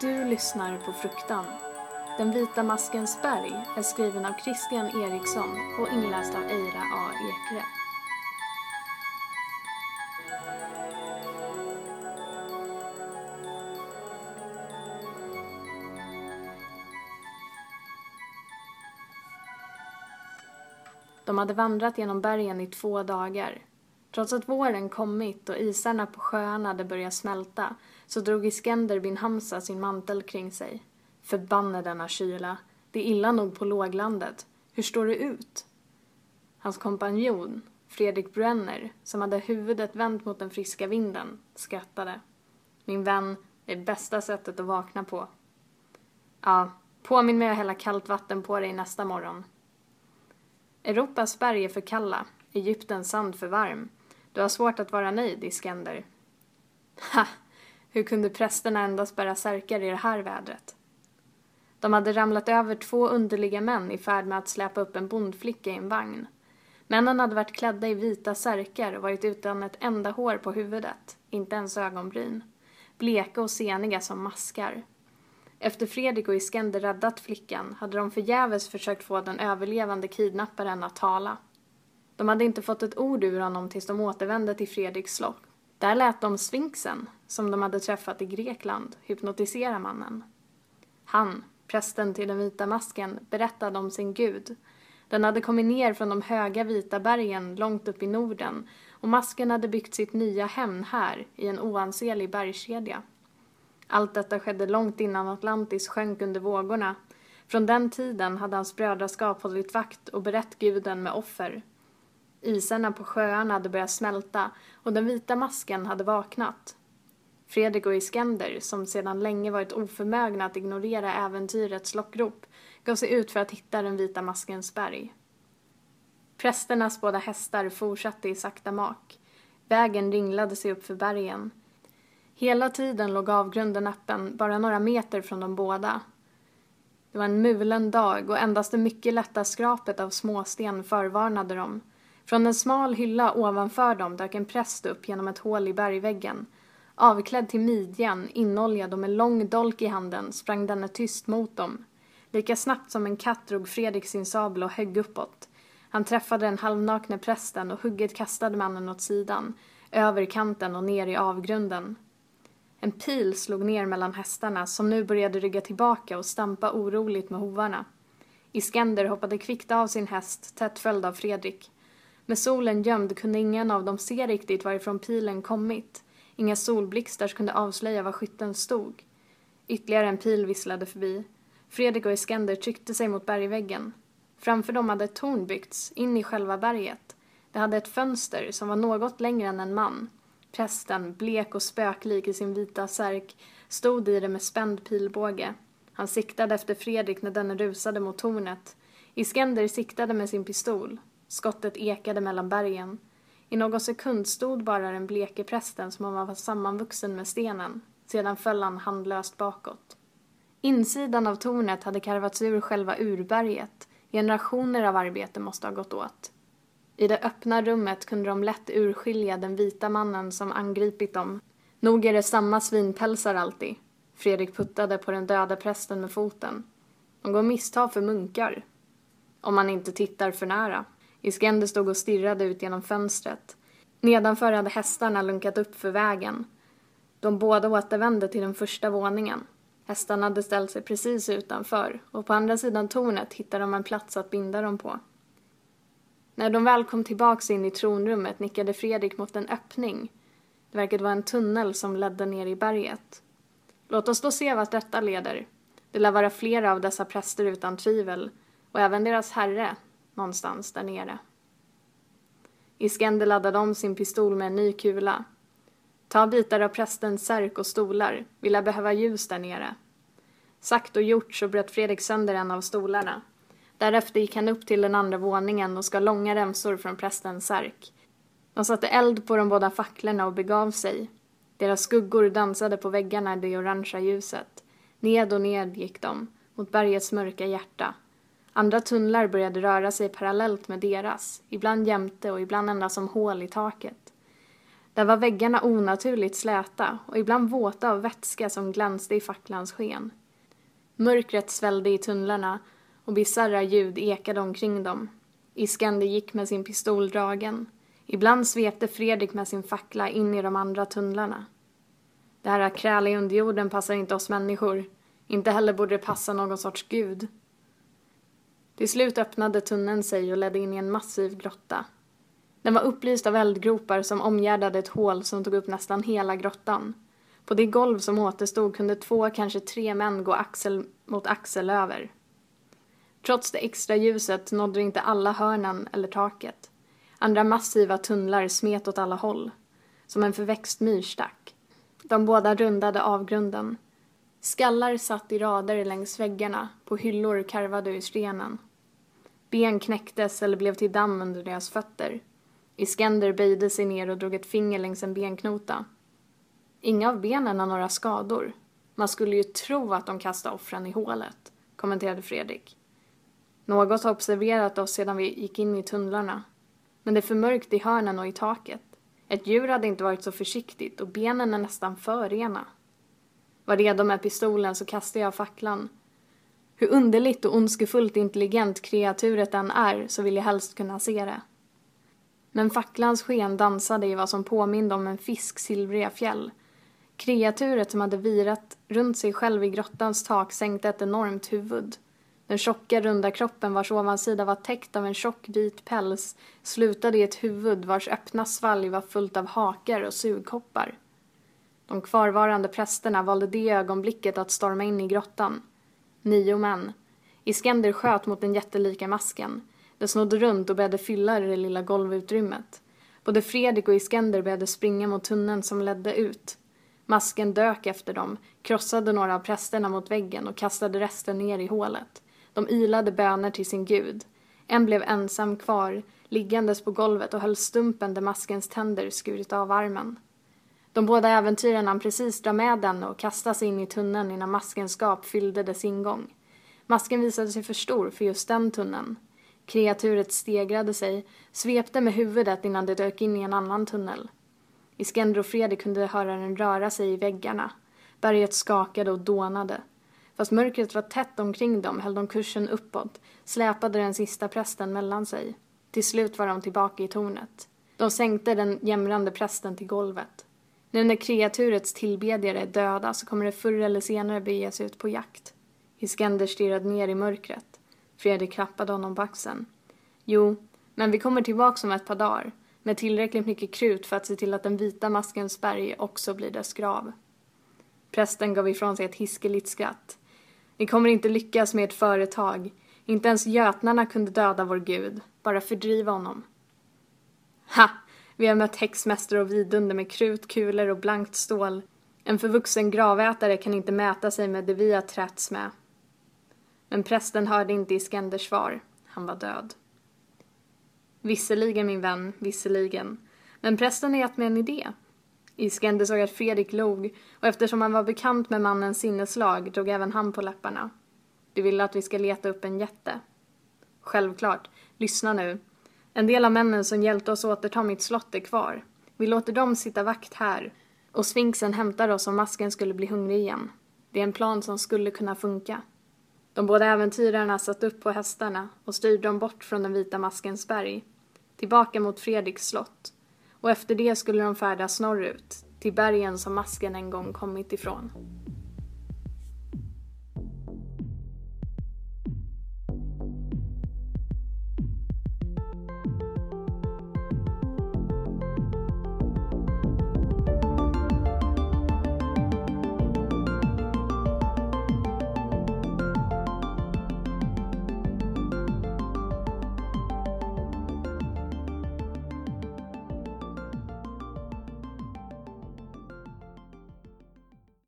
Du lyssnar på Fruktan. Den vita maskens berg är skriven av Christian Eriksson och inläst av Eira A. Ekre. De hade vandrat genom bergen i två dagar. Trots att våren kommit och isarna på sjöarna hade börjat smälta så drog Iskender bin Hamza sin mantel kring sig. Förbanne denna kyla. Det är illa nog på låglandet. Hur står det ut? Hans kompanjon, Fredrik Brenner, som hade huvudet vänt mot den friska vinden, skrattade. Min vän, det är bästa sättet att vakna på. Ja, påminn mig att hälla kallt vatten på dig nästa morgon. Europas berg är för kalla, Egyptens sand för varm. Du har svårt att vara nöjd, Iskender. Ha! Hur kunde prästerna endast bära särkar i det här vädret? De hade ramlat över två underliga män i färd med att släpa upp en bondflicka i en vagn. Männen hade varit klädda i vita särkar och varit utan ett enda hår på huvudet, inte ens ögonbryn. Bleka och seniga som maskar. Efter Fredrik och Iskender räddat flickan hade de förgäves försökt få den överlevande kidnapparen att tala. De hade inte fått ett ord ur honom tills de återvände till Fredriks slott. Där lät de sfinxen, som de hade träffat i Grekland, hypnotisera mannen. Han, prästen till den vita masken, berättade om sin gud. Den hade kommit ner från de höga vita bergen långt upp i Norden och masken hade byggt sitt nya hem här i en oansenlig bergskedja. Allt detta skedde långt innan Atlantis sjönk under vågorna. Från den tiden hade hans brödraskap hållit vakt och berett guden med offer. Isarna på sjöarna hade börjat smälta och den vita masken hade vaknat. Fredrik och Iskender, som sedan länge varit oförmögna att ignorera äventyrets lockrop, gav sig ut för att hitta den vita maskens berg. Prästernas båda hästar fortsatte i sakta mak. Vägen ringlade sig upp för bergen. Hela tiden låg avgrunden öppen, bara några meter från de båda. Det var en mulen dag och endast det mycket lätta skrapet av småsten förvarnade dem. Från en smal hylla ovanför dem dök en präst upp genom ett hål i bergväggen. Avklädd till midjan, inoljad och med lång dolk i handen sprang denne tyst mot dem. Lika snabbt som en katt drog Fredrik sin sabel och högg uppåt. Han träffade den halvnakne prästen och hugget kastade mannen åt sidan, över kanten och ner i avgrunden. En pil slog ner mellan hästarna som nu började rygga tillbaka och stampa oroligt med hovarna. Iskender hoppade kvickt av sin häst, tätt följd av Fredrik. Med solen gömd kunde ingen av dem se riktigt varifrån pilen kommit. Inga solblixtar kunde avslöja var skytten stod. Ytterligare en pil visslade förbi. Fredrik och Iskender tryckte sig mot bergväggen. Framför dem hade ett torn byggts, in i själva berget. Det hade ett fönster som var något längre än en man. Prästen, blek och spöklik i sin vita särk, stod i det med spänd pilbåge. Han siktade efter Fredrik när denne rusade mot tornet. Iskender siktade med sin pistol. Skottet ekade mellan bergen. I någon sekund stod bara den bleke prästen som om han var sammanvuxen med stenen. Sedan föll han handlöst bakåt. Insidan av tornet hade karvats ur själva urberget. Generationer av arbete måste ha gått åt. I det öppna rummet kunde de lätt urskilja den vita mannen som angripit dem. Nog är det samma svinpälsar alltid. Fredrik puttade på den döda prästen med foten. De går misstag för munkar. Om man inte tittar för nära. Iskender stod och stirrade ut genom fönstret. Nedanför hade hästarna lunkat upp för vägen. De båda återvände till den första våningen. Hästarna hade ställt sig precis utanför och på andra sidan tornet hittade de en plats att binda dem på. När de väl kom tillbaks in i tronrummet nickade Fredrik mot en öppning. Det verkade vara en tunnel som ledde ner i berget. Låt oss då se vart detta leder. Det lär vara flera av dessa präster utan tvivel och även deras herre, någonstans där nere. Iskender laddade om sin pistol med en ny kula. Ta bitar av prästens särk och stolar, vi lär behöva ljus där nere. Sagt och gjort så bröt Fredrik sönder en av stolarna. Därefter gick han upp till den andra våningen och skar långa remsor från prästens särk. De satte eld på de båda facklorna och begav sig. Deras skuggor dansade på väggarna i det orangea ljuset. Ned och ned gick de, mot bergets mörka hjärta. Andra tunnlar började röra sig parallellt med deras, ibland jämte och ibland endast som hål i taket. Där var väggarna onaturligt släta och ibland våta av vätska som glänste i facklans sken. Mörkret svällde i tunnlarna och bisarra ljud ekade omkring dem. Iskander gick med sin pistol dragen. Ibland svepte Fredrik med sin fackla in i de andra tunnlarna. Det här kräla i underjorden passar inte oss människor. Inte heller borde det passa någon sorts gud. Till slut öppnade tunneln sig och ledde in i en massiv grotta. Den var upplyst av eldgropar som omgärdade ett hål som tog upp nästan hela grottan. På det golv som återstod kunde två, kanske tre män gå axel mot axel över. Trots det extra ljuset nådde inte alla hörnen eller taket. Andra massiva tunnlar smet åt alla håll, som en förväxt myrstack. De båda rundade avgrunden. Skallar satt i rader längs väggarna på hyllor karvade ur stenen. Ben knäcktes eller blev till damm under deras fötter. Iskender böjde sig ner och drog ett finger längs en benknota. Inga av benen har några skador. Man skulle ju tro att de kastade offren i hålet, kommenterade Fredrik. Något har observerat oss sedan vi gick in i tunnlarna. Men det är för mörkt i hörnen och i taket. Ett djur hade inte varit så försiktigt och benen är nästan för rena. Var redo med pistolen så kastade jag facklan. Hur underligt och ondskefullt intelligent kreaturet än är så vill jag helst kunna se det. Men facklans sken dansade i vad som påminde om en fisk silvriga fjäll. Kreaturet som hade virat runt sig själv i grottans tak sänkte ett enormt huvud. Den tjocka runda kroppen vars ovansida var täckt av en tjock vit päls slutade i ett huvud vars öppna svalg var fullt av hakar och sugkoppar. De kvarvarande prästerna valde det ögonblicket att storma in i grottan. Nio män. Iskender sköt mot den jättelika masken. Den snodde runt och började fylla det lilla golvutrymmet. Både Fredrik och Iskender började springa mot tunneln som ledde ut. Masken dök efter dem, krossade några av prästerna mot väggen och kastade resten ner i hålet. De ilade böner till sin gud. En blev ensam kvar, liggandes på golvet och höll stumpen där maskens tänder skurit av armen. De båda äventyrarna hann precis dra med den och kasta sig in i tunneln innan maskens skap fyllde dess ingång. Masken visade sig för stor för just den tunneln. Kreaturet stegrade sig, svepte med huvudet innan det dök in i en annan tunnel. Iskender och Fredrik kunde höra den röra sig i väggarna. Berget skakade och dånade. Fast mörkret var tätt omkring dem höll de kursen uppåt, släpade den sista prästen mellan sig. Till slut var de tillbaka i tornet. De sänkte den jämrande prästen till golvet. Nu när kreaturets tillbedjare är döda så kommer det förr eller senare bege sig ut på jakt. Iskender stirrade ner i mörkret. Fredrik klappade honom på axeln. Jo, men vi kommer tillbaka om ett par dagar med tillräckligt mycket krut för att se till att den vita maskens berg också blir dess grav. Prästen gav ifrån sig ett hiskeligt skratt. Ni kommer inte lyckas med ert företag. Inte ens götnarna kunde döda vår gud, bara fördriva honom. Ha! Vi har mött häxmästare och vidunder med krut, kulor och blankt stål. En förvuxen gravätare kan inte mäta sig med det vi har trätts med. Men prästen hörde inte Iskenders svar. Han var död. Visserligen, min vän, visserligen. Men prästen har gett mig en idé. Iskender såg att Fredrik log och eftersom han var bekant med mannens sinneslag drog även han på läpparna. Du vill att vi ska leta upp en jätte? Självklart. Lyssna nu. En del av männen som hjälpte oss återta mitt slott är kvar. Vi låter dem sitta vakt här och sfinxen hämtar oss om masken skulle bli hungrig igen. Det är en plan som skulle kunna funka. De båda äventyrarna satt upp på hästarna och styrde dem bort från den vita maskens berg, tillbaka mot Fredriks slott. Och efter det skulle de färdas norrut, till bergen som masken en gång kommit ifrån.